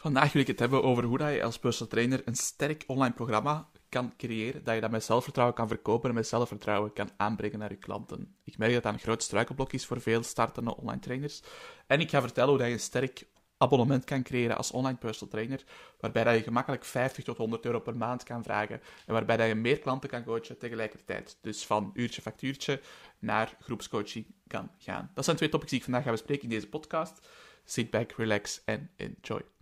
Vandaag wil ik het hebben over hoe dat je als personal trainer een sterk online programma kan creëren, dat je dat met zelfvertrouwen kan verkopen en met zelfvertrouwen kan aanbrengen naar je klanten. Ik merk dat dat een groot struikelblok is voor veel startende online trainers. En ik ga vertellen hoe dat je een sterk abonnement kan creëren als online personal trainer, waarbij dat je gemakkelijk 50 tot 100 euro per maand kan vragen en waarbij dat je meer klanten kan coachen tegelijkertijd. Dus van uurtje factuurtje naar groepscoaching kan gaan. Dat zijn twee topics die ik vandaag ga bespreken in deze podcast. Sit back, relax en enjoy.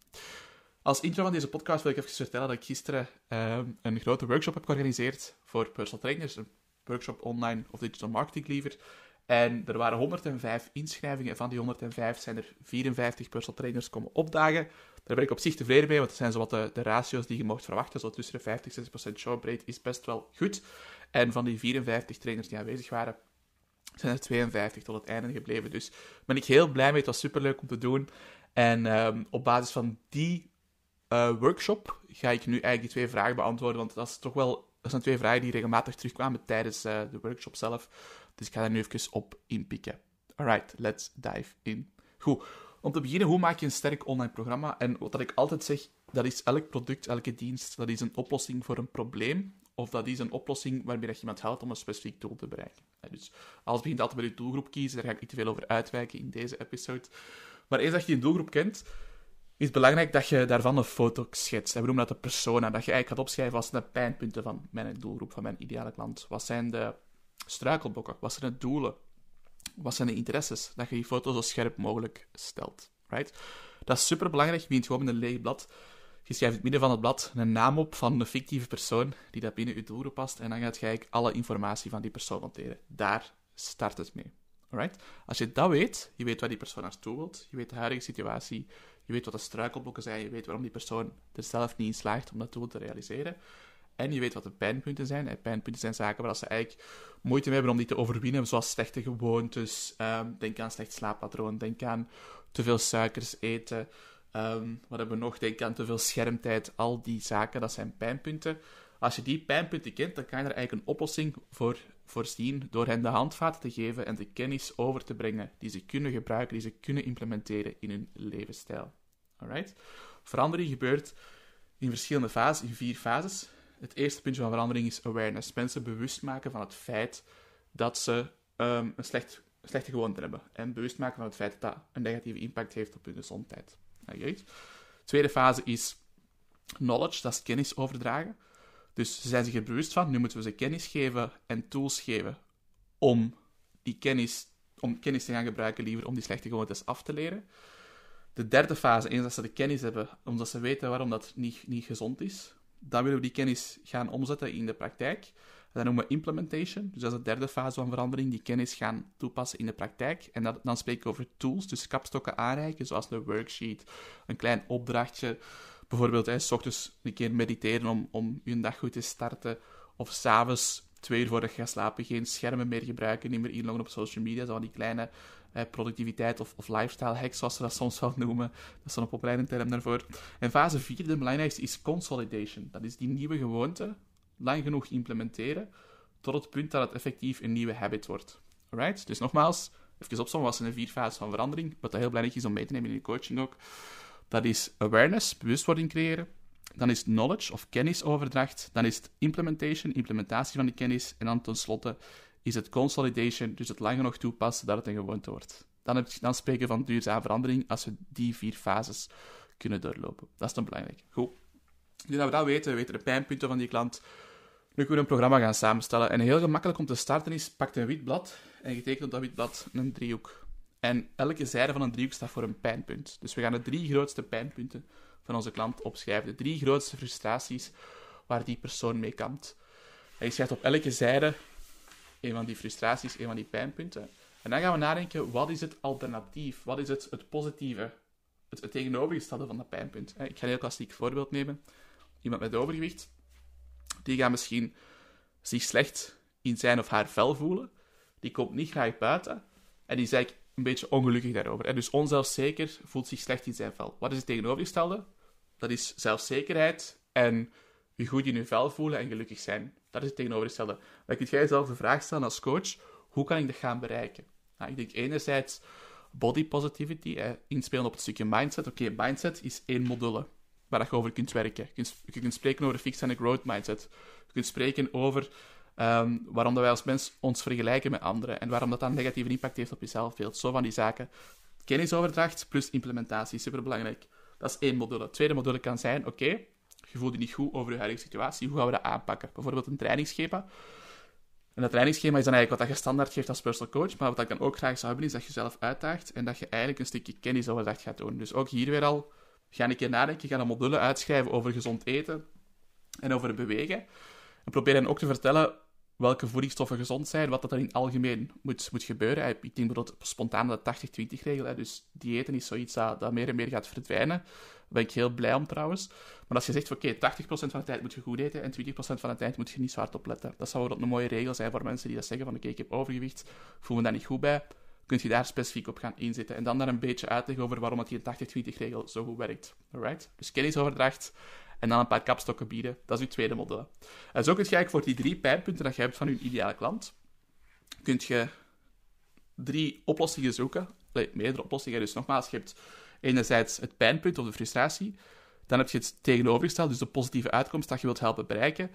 Als intro van deze podcast wil ik even vertellen dat ik gisteren ehm, een grote workshop heb georganiseerd voor personal trainers. Een workshop online of digital marketing liever. En er waren 105 inschrijvingen. En van die 105 zijn er 54 personal trainers komen opdagen. Daar ben ik op zich tevreden mee, want dat zijn zo wat de, de ratio's die je mocht verwachten. Zo tussen de 50 en 60% showbreed is best wel goed. En van die 54 trainers die aanwezig waren, zijn er 52 tot het einde gebleven. Dus ben ik heel blij mee. Het was superleuk om te doen. En ehm, op basis van die uh, workshop ga ik nu eigenlijk die twee vragen beantwoorden. Want dat, is toch wel, dat zijn twee vragen die regelmatig terugkwamen tijdens uh, de workshop zelf. Dus ik ga daar nu even op inpikken. Alright, let's dive in. Goed, om te beginnen, hoe maak je een sterk online programma? En wat ik altijd zeg, dat is elk product, elke dienst, dat is een oplossing voor een probleem. Of dat is een oplossing waarmee je iemand helpt om een specifiek doel te bereiken. Dus alles begint altijd bij je doelgroep kiezen, daar ga ik niet te veel over uitwijken in deze episode. Maar eens dat je een doelgroep kent, is het belangrijk dat je daarvan een foto schetst. we noemen dat de persona. Dat je eigenlijk gaat opschrijven wat zijn de pijnpunten van mijn doelgroep, van mijn ideale klant. Wat zijn de struikelblokken? Wat zijn de doelen? Wat zijn de interesses? Dat je die foto zo scherp mogelijk stelt. Right? Dat is super belangrijk. Je begint gewoon een leeg blad. Je schrijft in het midden van het blad een naam op van een fictieve persoon die dat binnen je doelgroep past. En dan gaat je eigenlijk alle informatie van die persoon noteren. Daar start het mee. Alright? Als je dat weet, je weet waar die persoon naartoe wilt, je weet de huidige situatie, je weet wat de struikelblokken zijn, je weet waarom die persoon er zelf niet in slaagt om dat doel te realiseren. En je weet wat de pijnpunten zijn. En pijnpunten zijn zaken waar ze eigenlijk moeite mee hebben om die te overwinnen, zoals slechte gewoontes. Um, denk aan slecht slaappatroon. Denk aan te veel suikers eten. Um, wat hebben we nog? Denk aan te veel schermtijd. Al die zaken, dat zijn pijnpunten. Als je die pijnpunten kent, dan kan je er eigenlijk een oplossing voor voorzien door hen de handvaten te geven en de kennis over te brengen die ze kunnen gebruiken, die ze kunnen implementeren in hun levensstijl. Alright? Verandering gebeurt in verschillende fases, in vier fases. Het eerste puntje van verandering is awareness. Mensen bewust maken van het feit dat ze um, een slecht, slechte gewoonte hebben. En bewust maken van het feit dat dat een negatieve impact heeft op hun gezondheid. De tweede fase is knowledge, dat is kennis overdragen. Dus ze zijn zich er bewust van, nu moeten we ze kennis geven en tools geven om die kennis, om kennis te gaan gebruiken, liever om die slechte gewoontes af te leren. De derde fase, eens dat ze de kennis hebben, omdat ze weten waarom dat niet, niet gezond is, dan willen we die kennis gaan omzetten in de praktijk. Dat noemen we implementation. Dus dat is de derde fase van verandering, die kennis gaan toepassen in de praktijk. En dat, dan spreek ik over tools, dus kapstokken aanreiken, zoals een worksheet, een klein opdrachtje, Bijvoorbeeld, hè, s ochtends een keer mediteren om, om je dag goed te starten. Of s'avonds, twee uur voordat je gaat slapen, geen schermen meer gebruiken, niet meer inloggen op social media. Zo die kleine productiviteit of, of lifestyle hacks, zoals ze dat soms wel noemen. Dat is dan een populaire term daarvoor. En fase 4, de belangrijkste, is consolidation. Dat is die nieuwe gewoonte lang genoeg implementeren, tot het punt dat het effectief een nieuwe habit wordt. Alright? Dus nogmaals, even opzommen, zijn de vier fases van verandering? Wat heel belangrijk is om mee te nemen in je coaching ook. Dat is awareness, bewustwording creëren. Dan is knowledge of kennisoverdracht. Dan is het implementation, implementatie van die kennis. En dan tenslotte is het consolidation, dus het lang genoeg toepassen dat het een gewoonte wordt. Dan, heb je, dan spreken we van duurzame verandering als we die vier fases kunnen doorlopen. Dat is dan belangrijk. Goed. Nu dat we dat weten, we weten de pijnpunten van die klant. Nu kunnen we een programma gaan samenstellen. En heel gemakkelijk om te starten is, pak een wit blad en je tekent op dat wit blad een driehoek. En elke zijde van een driehoek staat voor een pijnpunt. Dus we gaan de drie grootste pijnpunten van onze klant opschrijven. De drie grootste frustraties waar die persoon mee kampt. Je schrijft op elke zijde een van die frustraties, een van die pijnpunten. En dan gaan we nadenken, wat is het alternatief? Wat is het, het positieve? Het, het tegenovergestelde van dat pijnpunt. Ik ga een heel klassiek voorbeeld nemen. Iemand met overgewicht, die gaat misschien zich slecht in zijn of haar vel voelen. Die komt niet graag buiten. En die zegt, een beetje ongelukkig daarover. En dus onzelfzeker voelt zich slecht in zijn vel. Wat is het tegenovergestelde? Dat is zelfzekerheid en je goed in je vel voelen en gelukkig zijn. Dat is het tegenovergestelde. Dan kun jij jezelf de vraag stellen als coach, hoe kan ik dat gaan bereiken? Nou, ik denk enerzijds, body positivity, inspelen op het stukje mindset. Oké, mindset is één module waar je over kunt werken. Je kunt, je kunt spreken over fixed en growth mindset. Je kunt spreken over um, waarom dat wij als mens ons vergelijken met anderen en waarom dat dan negatieve impact heeft op je zelfbeeld. Zo van die zaken. Kennisoverdracht plus implementatie, superbelangrijk. Dat is één module. Het tweede module kan zijn, oké, je voelt je niet goed over je huidige situatie, hoe gaan we dat aanpakken? Bijvoorbeeld een trainingsschema. En dat trainingsschema is dan eigenlijk wat je standaard geeft als personal coach, maar wat ik dan ook graag zou hebben, is dat je jezelf uitdaagt en dat je eigenlijk een stukje kennisoverdracht gaat doen. Dus ook hier weer al, ga een keer nadenken, ga een module uitschrijven over gezond eten en over bewegen. En probeer dan ook te vertellen welke voedingsstoffen gezond zijn, wat dat er in het algemeen moet, moet gebeuren. Ik denk bijvoorbeeld spontaan de 80-20-regel, dus diëten is zoiets dat, dat meer en meer gaat verdwijnen. Daar ben ik heel blij om trouwens. Maar als je zegt, oké, 80% van de tijd moet je goed eten en 20% van de tijd moet je niet zo hard opletten. Dat zou wel een mooie regel zijn voor mensen die dat zeggen van, oké, ik heb overgewicht, voel me daar niet goed bij. Kun je daar specifiek op gaan inzetten. En dan daar een beetje uitleggen over waarom dat die 80-20-regel zo goed werkt. Alright? Dus kennisoverdracht en dan een paar kapstokken bieden. Dat is uw tweede module. En zo kun je eigenlijk voor die drie pijnpunten dat je hebt van je ideale klant, kun je drie oplossingen zoeken. Nee, meerdere oplossingen. Dus nogmaals, je hebt enerzijds het pijnpunt of de frustratie. Dan heb je het tegenovergestelde, dus de positieve uitkomst dat je wilt helpen bereiken.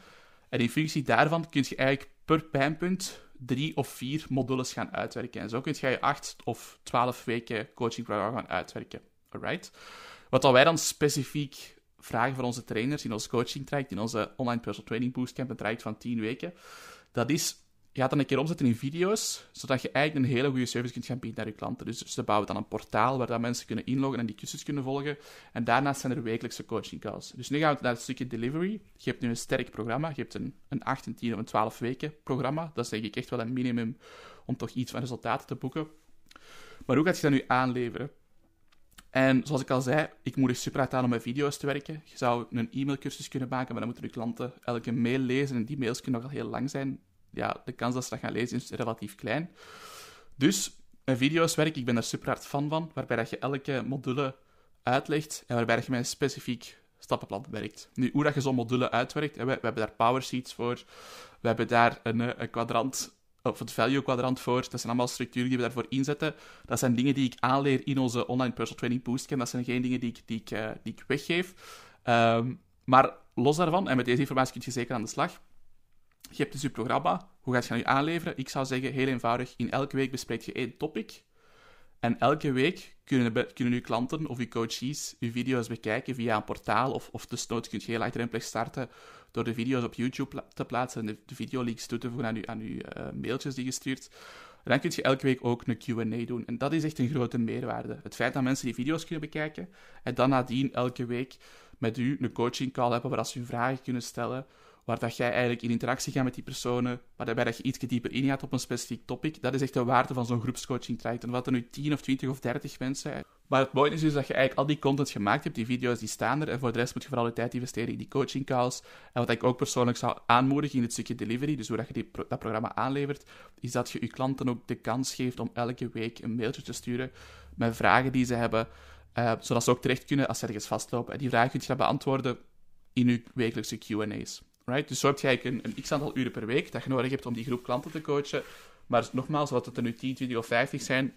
En in functie daarvan kun je eigenlijk per pijnpunt drie of vier modules gaan uitwerken. En zo kun je je acht of twaalf weken coachingprogramma gaan uitwerken. Alright? Wat wij dan specifiek vragen van onze trainers in ons coaching traject, in onze online personal training bootcamp, een traject van 10 weken, dat is, je gaat dan een keer omzetten in video's, zodat je eigenlijk een hele goede service kunt gaan bieden naar je klanten. Dus ze bouwen dan een portaal waar dat mensen kunnen inloggen en die cursus kunnen volgen. En daarnaast zijn er wekelijkse coaching calls. Dus nu gaan we naar het stukje delivery. Je hebt nu een sterk programma. Je hebt een, een 8, een 10 of een 12 weken programma. Dat is denk ik echt wel een minimum om toch iets van resultaten te boeken. Maar hoe gaat je dat nu aanleveren? En zoals ik al zei, ik moedig super hard aan om met video's te werken. Je zou een e-mailcursus kunnen maken, maar dan moeten je klanten elke mail lezen en die mails kunnen nogal heel lang zijn. Ja, de kans dat ze dat gaan lezen is relatief klein. Dus met video's werken, ik ben daar super hard fan van, waarbij dat je elke module uitlegt en waarbij je met een specifiek stappenplan werkt. Nu, hoe dat je zo'n module uitwerkt, we, we hebben daar power sheets voor, we hebben daar een, eh, een kwadrant of het value kwadrant voor. Dat zijn allemaal structuren die we daarvoor inzetten. Dat zijn dingen die ik aanleer in onze online personal training boostcamp. Dat zijn geen dingen die ik, die ik, uh, die ik weggeef. Um, maar los daarvan, en met deze informatie kun je zeker aan de slag. Je hebt dus je programma. Hoe ga je nu aanleveren? Ik zou zeggen, heel eenvoudig. In elke week bespreek je één topic. En elke week kunnen, kunnen uw klanten of uw coaches uw video's bekijken via een portaal. Of, of desnoods kun je heel laagdrempelig starten door de video's op YouTube te plaatsen en de, de videolinks toe te voegen aan uw, aan uw uh, mailtjes die je stuurt. Dan kun je elke week ook een Q&A doen. En dat is echt een grote meerwaarde. Het feit dat mensen die video's kunnen bekijken en dan nadien elke week met u een coaching call hebben waar ze hun vragen kunnen stellen waar dat jij eigenlijk in interactie gaat met die personen, waarbij dat je iets dieper ingaat op een specifiek topic. Dat is echt de waarde van zo'n groepscoaching traject. En wat er nu 10 of 20 of 30 mensen Maar het mooie is dus dat je eigenlijk al die content gemaakt hebt, die video's die staan er, en voor de rest moet je vooral de tijd investeren in die coaching calls. En wat ik ook persoonlijk zou aanmoedigen in het stukje delivery, dus hoe dat je die, dat programma aanlevert, is dat je je klanten ook de kans geeft om elke week een mailtje te sturen met vragen die ze hebben, uh, zodat ze ook terecht kunnen als ze ergens vastlopen. En die vragen kun je dan beantwoorden in je wekelijkse Q&A's. Right? Dus zo heb je eigenlijk een, een x-aantal uren per week dat je nodig hebt om die groep klanten te coachen. Maar nogmaals, wat het er nu 10, 20 of 50 zijn,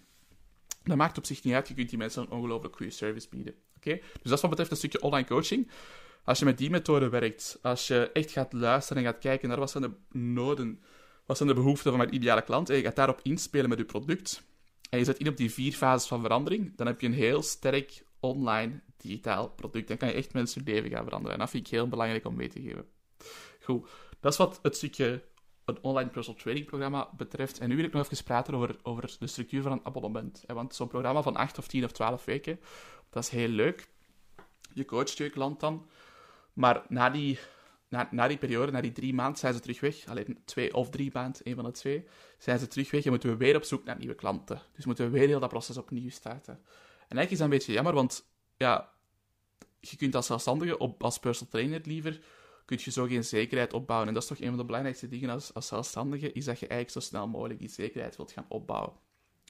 dat maakt op zich niet uit. Je kunt die mensen een ongelooflijk goede service bieden. Oké? Dus dat is wat betreft een stukje online coaching. Als je met die methode werkt, als je echt gaat luisteren en gaat kijken naar wat zijn de noden, wat zijn de behoeften van mijn ideale klant, en je gaat daarop inspelen met je product, en je zet in op die vier fases van verandering, dan heb je een heel sterk online digitaal product. Dan kan je echt mensen leven gaan veranderen. En dat vind ik heel belangrijk om mee te geven. Goed, dat is wat het stukje een online personal training programma betreft. En nu wil ik nog even praten over, over de structuur van een abonnement. Want zo'n programma van 8 of 10 of 12 weken, dat is heel leuk. Je coacht je klant dan. Maar na die, na, na die periode, na die drie maanden, zijn ze terug weg. Alleen twee of drie maanden, een van de twee, zijn ze terug weg en moeten we weer op zoek naar nieuwe klanten. Dus moeten we weer heel dat proces opnieuw starten. En eigenlijk is dat een beetje jammer, want ja, je kunt als zelfstandige, op, als personal trainer liever, kun je zo geen zekerheid opbouwen. En dat is toch een van de belangrijkste dingen als, als zelfstandige, is dat je eigenlijk zo snel mogelijk die zekerheid wilt gaan opbouwen.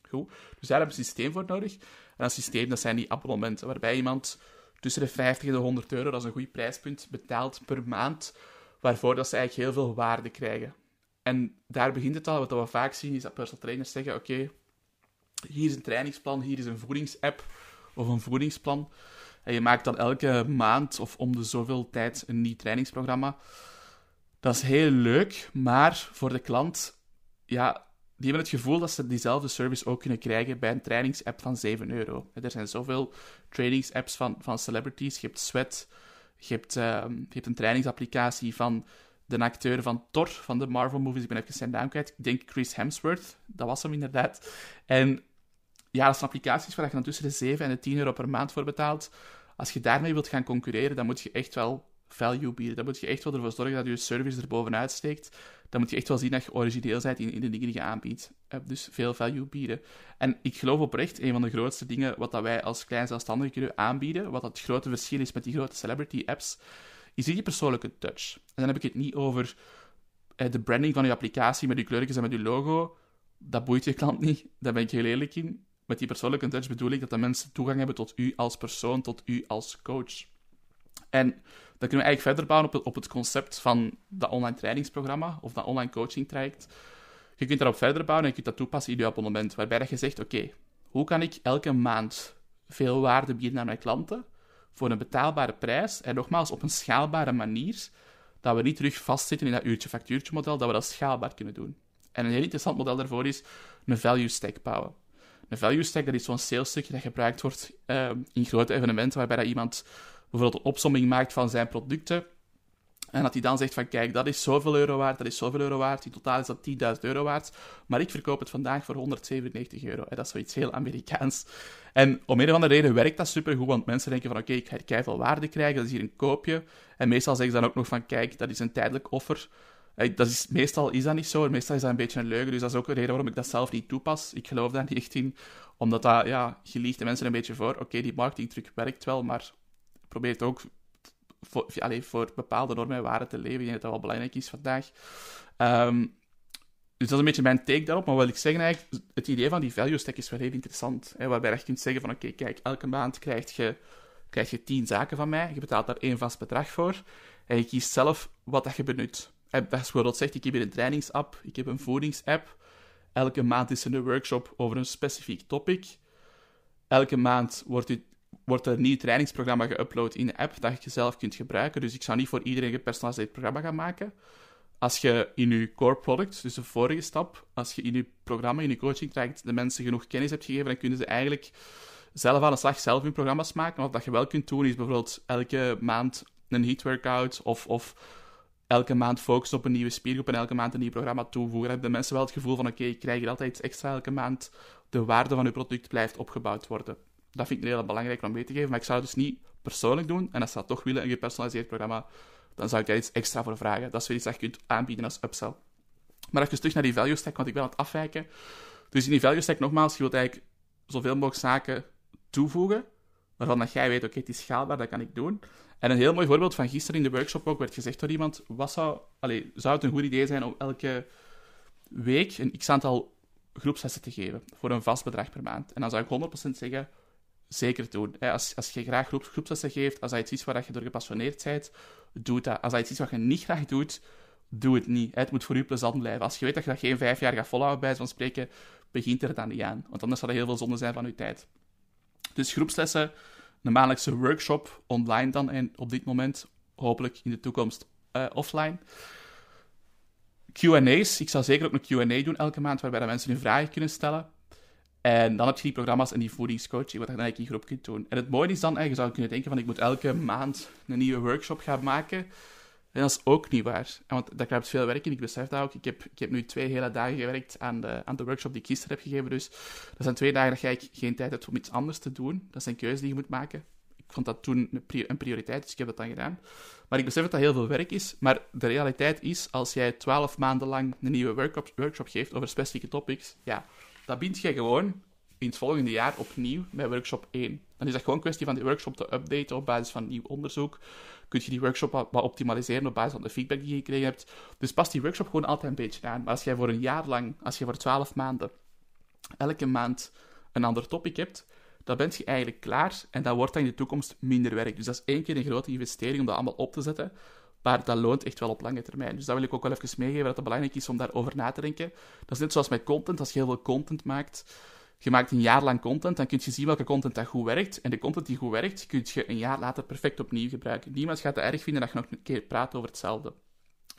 Goed, dus daar heb je een systeem voor nodig. En dat systeem, dat zijn die abonnementen, waarbij iemand tussen de 50 en de 100 euro, dat is een goed prijspunt, betaalt per maand, waarvoor dat ze eigenlijk heel veel waarde krijgen. En daar begint het al, wat we vaak zien, is dat personal trainers zeggen, oké, hier is een trainingsplan, hier is een voedingsapp of een voedingsplan. En je maakt dan elke maand of om de zoveel tijd een nieuw trainingsprogramma. Dat is heel leuk, maar voor de klant, ja, die hebben het gevoel dat ze diezelfde service ook kunnen krijgen bij een trainingsapp van 7 euro. Er zijn zoveel trainingsapps van, van celebrities. Je hebt Sweat, je hebt, uh, je hebt een trainingsapplicatie van de acteur van Thor, van de Marvel-movies. Ik ben even zijn naam kwijt. Ik denk Chris Hemsworth. Dat was hem inderdaad. En ja, dat zijn applicaties waar je dan tussen de 7 en de 10 euro per maand voor betaalt. Als je daarmee wilt gaan concurreren, dan moet je echt wel value bieden. Dan moet je echt wel ervoor zorgen dat je service er bovenuit steekt. Dan moet je echt wel zien dat je origineel bent in, in de dingen die je aanbiedt. Eh, dus veel value bieden. En ik geloof oprecht, een van de grootste dingen wat dat wij als klein zelfstandigen kunnen aanbieden, wat het grote verschil is met die grote celebrity apps, is die persoonlijke touch. En dan heb ik het niet over eh, de branding van je applicatie met je kleurtjes en met je logo. Dat boeit je klant niet, daar ben ik heel eerlijk in. Met die persoonlijke touch bedoel ik dat de mensen toegang hebben tot u als persoon, tot u als coach. En dan kunnen we eigenlijk verder bouwen op het, op het concept van dat online trainingsprogramma of dat online coaching traject. Je kunt daarop verder bouwen en je kunt dat toepassen in je abonnement, waarbij je zegt, oké, hoe kan ik elke maand veel waarde bieden aan mijn klanten voor een betaalbare prijs en nogmaals op een schaalbare manier, dat we niet terug vastzitten in dat uurtje-factuurtje model, dat we dat schaalbaar kunnen doen. En een heel interessant model daarvoor is een value stack bouwen. Een value stack, dat is zo'n sales stukje dat gebruikt wordt uh, in grote evenementen, waarbij dat iemand bijvoorbeeld een opsomming maakt van zijn producten. En dat hij dan zegt van, kijk, dat is zoveel euro waard, dat is zoveel euro waard, in totaal is dat 10.000 euro waard, maar ik verkoop het vandaag voor 197 euro. En dat is zoiets heel Amerikaans. En om een of andere reden werkt dat supergoed, want mensen denken van, oké, ik ga veel waarde krijgen, dat is hier een koopje. En meestal zeggen ze dan ook nog van, kijk, dat is een tijdelijk offer. Dat is, meestal is dat niet zo, meestal is dat een beetje een leugen, dus dat is ook een reden waarom ik dat zelf niet toepas. Ik geloof daar niet echt in, omdat dat, ja, je liegt de mensen een beetje voor. Oké, die marketingtruc werkt wel, maar probeer het ook voor, voor bepaalde normen en waarden te leven. Ik denk dat dat wel belangrijk is vandaag. Um, dus dat is een beetje mijn take daarop. Maar wat ik zeggen eigenlijk, het idee van die value stack is wel heel interessant. Hè, waarbij je kunt zeggen van, oké, kijk, elke maand krijg je, krijg je tien zaken van mij. Je betaalt daar één vast bedrag voor. En je kiest zelf wat dat je benut. Dat is bijvoorbeeld zegt, ik heb hier een trainingsapp, ik heb een voedingsapp. Elke maand is er een workshop over een specifiek topic. Elke maand wordt, wordt er een nieuw trainingsprogramma geüpload in de app dat je zelf kunt gebruiken. Dus ik zou niet voor iedereen een gepersonaliseerd programma gaan maken. Als je in je core product, dus de vorige stap, als je in je programma, in je coaching traject de mensen genoeg kennis hebt gegeven, dan kunnen ze eigenlijk zelf aan de slag zelf hun programma's maken. Wat je wel kunt doen, is bijvoorbeeld elke maand een heat workout of, of elke maand focussen op een nieuwe spiergroep en elke maand een nieuw programma toevoegen. Hebben de mensen wel het gevoel van, oké, ik krijg hier altijd iets extra elke maand. De waarde van uw product blijft opgebouwd worden. Dat vind ik heel belangrijk om mee te geven, maar ik zou het dus niet persoonlijk doen. En als ze dat toch willen, een gepersonaliseerd programma, dan zou ik daar iets extra voor vragen. Dat is weer iets dat je kunt aanbieden als upsell. Maar even terug naar die value stack, want ik ben aan het afwijken. Dus in die value stack, nogmaals, je wilt eigenlijk zoveel mogelijk zaken toevoegen, waarvan dat jij weet, oké, het is schaalbaar, dat kan ik doen. En een heel mooi voorbeeld van gisteren in de workshop ook werd gezegd door iemand, wat zou, zou het een goed idee zijn om elke week een x-aantal groepslessen te geven, voor een vast bedrag per maand. En dan zou ik 100% zeggen, zeker doen. Als, als je graag groep, groepslessen geeft, als dat iets is waar je door gepassioneerd bent, doe dat. Als dat iets is wat je niet graag doet, doe het niet. Het moet voor je plezant blijven. Als je weet dat je dat geen vijf jaar gaat volhouden, bij van spreken, begint er dan niet aan. Want anders zal er heel veel zonde zijn van je tijd. Dus groepslessen, een maandelijkse workshop, online dan, en op dit moment hopelijk in de toekomst uh, offline. Q&A's, ik zou zeker ook een Q&A doen elke maand, waarbij de mensen hun vragen kunnen stellen. En dan heb je die programma's en die voedingscoaching, wat je dan eigenlijk in groep kunt doen. En het mooie is dan, je zou kunnen denken van ik moet elke maand een nieuwe workshop gaan maken. En dat is ook niet waar. Want daar krijgt veel werk in, ik besef dat ook. Ik heb, ik heb nu twee hele dagen gewerkt aan de, aan de workshop die ik gisteren heb gegeven. Dus dat zijn twee dagen dat je geen tijd hebt om iets anders te doen. Dat zijn keuzes die je moet maken. Ik vond dat toen een prioriteit, dus ik heb dat dan gedaan. Maar ik besef dat dat heel veel werk is. Maar de realiteit is, als jij twaalf maanden lang een nieuwe workshop, workshop geeft over specifieke topics, ja, dat bind je gewoon in het volgende jaar opnieuw bij workshop 1. Dan is dat gewoon een kwestie van die workshop te updaten op basis van nieuw onderzoek. Kun je die workshop wat, optimaliseren op basis van de feedback die je gekregen hebt. Dus past die workshop gewoon altijd een beetje aan. Maar als jij voor een jaar lang, als je voor 12 maanden, elke maand een ander topic hebt, dan ben je eigenlijk klaar en dan wordt dat in de toekomst minder werk. Dus dat is één keer een grote investering om dat allemaal op te zetten. Maar dat loont echt wel op lange termijn. Dus dat wil ik ook wel even meegeven, dat het belangrijk is om daarover na te denken. Dat is net zoals met content. Als je heel veel content maakt, je maakt een jaar lang content, dan kun je zien welke content dat goed werkt. En de content die goed werkt, kun je een jaar later perfect opnieuw gebruiken. Niemand gaat het erg vinden dat je nog een keer praat over hetzelfde.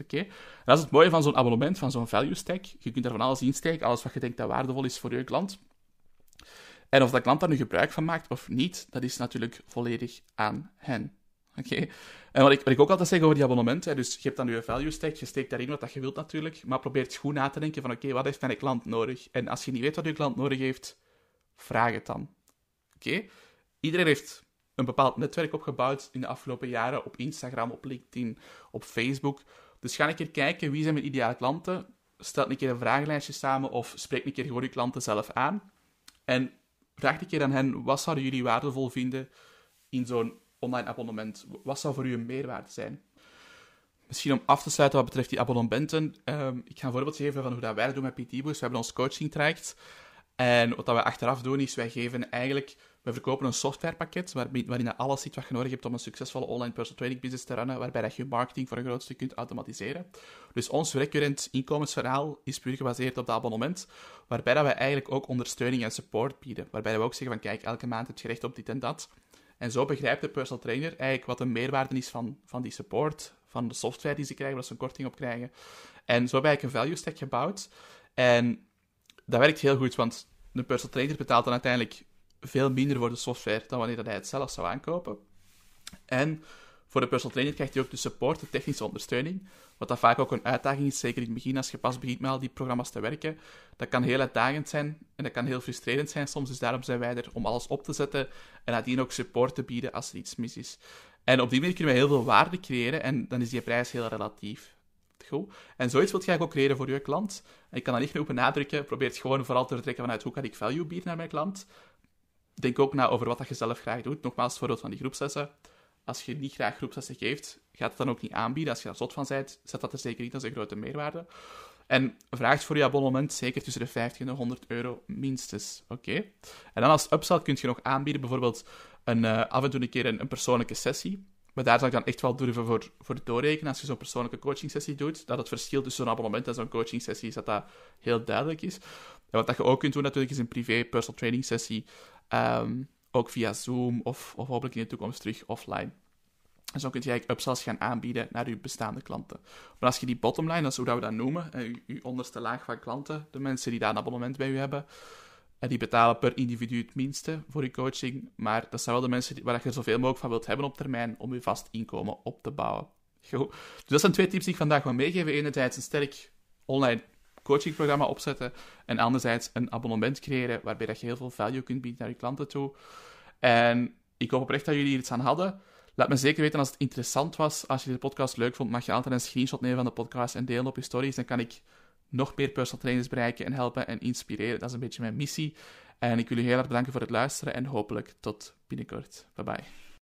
Oké? Dat is het mooie van zo'n abonnement, van zo'n value stack. Je kunt er van alles insteken, alles wat je denkt dat waardevol is voor je klant. En of dat klant daar nu gebruik van maakt of niet, dat is natuurlijk volledig aan hen. Oké? En wat ik, wat ik ook altijd zeg over die abonnementen, dus je hebt dan je value stack, je steekt daarin wat je wilt natuurlijk, maar probeert goed na te denken van oké, wat heeft mijn klant nodig? En als je niet weet wat je klant nodig heeft, vraag het dan. Oké? Iedereen heeft een bepaald netwerk opgebouwd in de afgelopen jaren op Instagram, op LinkedIn, op Facebook. Dus ga een keer kijken wie zijn mijn ideale klanten. Stel een keer een vragenlijstje samen of spreek een keer gewoon je klanten zelf aan. En vraag een keer aan hen, wat zouden jullie waardevol vinden in zo'n online abonnement? Wat zou voor u een meerwaarde zijn? Misschien om af te sluiten wat betreft die abonnementen. Um, ik ga een voorbeeld geven van hoe dat wij dat doen met PT. We hebben ons coaching traject. En wat we achteraf doen, is wij geven eigenlijk... We verkopen een softwarepakket waarin alles zit wat je nodig hebt om een succesvolle online personal training business te runnen, waarbij dat je marketing voor een groot stuk kunt automatiseren. Dus ons recurrent inkomensverhaal is puur gebaseerd op dat abonnement, waarbij dat we eigenlijk ook ondersteuning en support bieden. Waarbij we ook zeggen van, kijk, elke maand heb je recht op dit en dat. En zo begrijpt de personal trainer eigenlijk wat de meerwaarde is van, van die support, van de software die ze krijgen, waar ze een korting op krijgen. En zo we eigenlijk een value stack gebouwd. En dat werkt heel goed, want de personal trainer betaalt dan uiteindelijk veel minder voor de software dan wanneer hij het zelf zou aankopen. En voor de personal trainer krijgt hij ook de support, de technische ondersteuning. Wat dat vaak ook een uitdaging is, zeker in het begin, als je pas begint met al die programma's te werken. Dat kan heel uitdagend zijn en dat kan heel frustrerend zijn soms. Dus daarom zijn wij er om alles op te zetten en nadien ook support te bieden als er iets mis is. En op die manier kunnen we heel veel waarde creëren en dan is die prijs heel relatief. Goed. En zoiets wilt jij ook creëren voor je klant. Ik kan dat niet genoeg benadrukken. Probeer het gewoon vooral te vertrekken vanuit hoe kan ik value bieden naar mijn klant. Denk ook na over wat je zelf graag doet. Nogmaals, het voorbeeld van die groepslessen. Als je niet graag groepslessen geeft, gaat het dan ook niet aanbieden. Als je daar zot van bent, zet dat er zeker niet als een grote meerwaarde. En vraagt voor je abonnement zeker tussen de 50 en de 100 euro minstens. Oké? En dan als upsell kun je nog aanbieden, bijvoorbeeld een, uh, af en toe een keer een, een persoonlijke sessie. Maar daar zou ik dan echt wel durven voor, voor doorrekenen als je zo'n persoonlijke coaching sessie doet. Dat het verschil tussen zo'n abonnement en zo'n coaching sessie is dat dat heel duidelijk is. En wat dat je ook kunt doen natuurlijk is een privé personal training sessie. Ehm, ook via Zoom of, of hopelijk in de toekomst terug offline. En zo kun je eigenlijk upsells gaan aanbieden naar je bestaande klanten. Maar als je die bottomline, dat is hoe we dat noemen, je, je onderste laag van klanten, de mensen die daar een abonnement bij u hebben, en die betalen per individu het minste voor je coaching. Maar dat zijn wel de mensen waar je zoveel mogelijk van wilt hebben op termijn om je vast inkomen op te bouwen. Goed. Dus dat zijn twee tips die ik vandaag wil meegeven. Enerzijds een sterk online coachingprogramma opzetten. En anderzijds een abonnement creëren waarbij dat je heel veel value kunt bieden naar je klanten toe. En ik hoop oprecht dat jullie hier iets aan hadden. Laat me zeker weten als het interessant was. Als je de podcast leuk vond, mag je altijd een screenshot nemen van de podcast en delen op je stories. Dan kan ik nog meer personal trainers bereiken en helpen en inspireren. Dat is een beetje mijn missie. En ik wil u heel erg bedanken voor het luisteren en hopelijk tot binnenkort. Bye bye.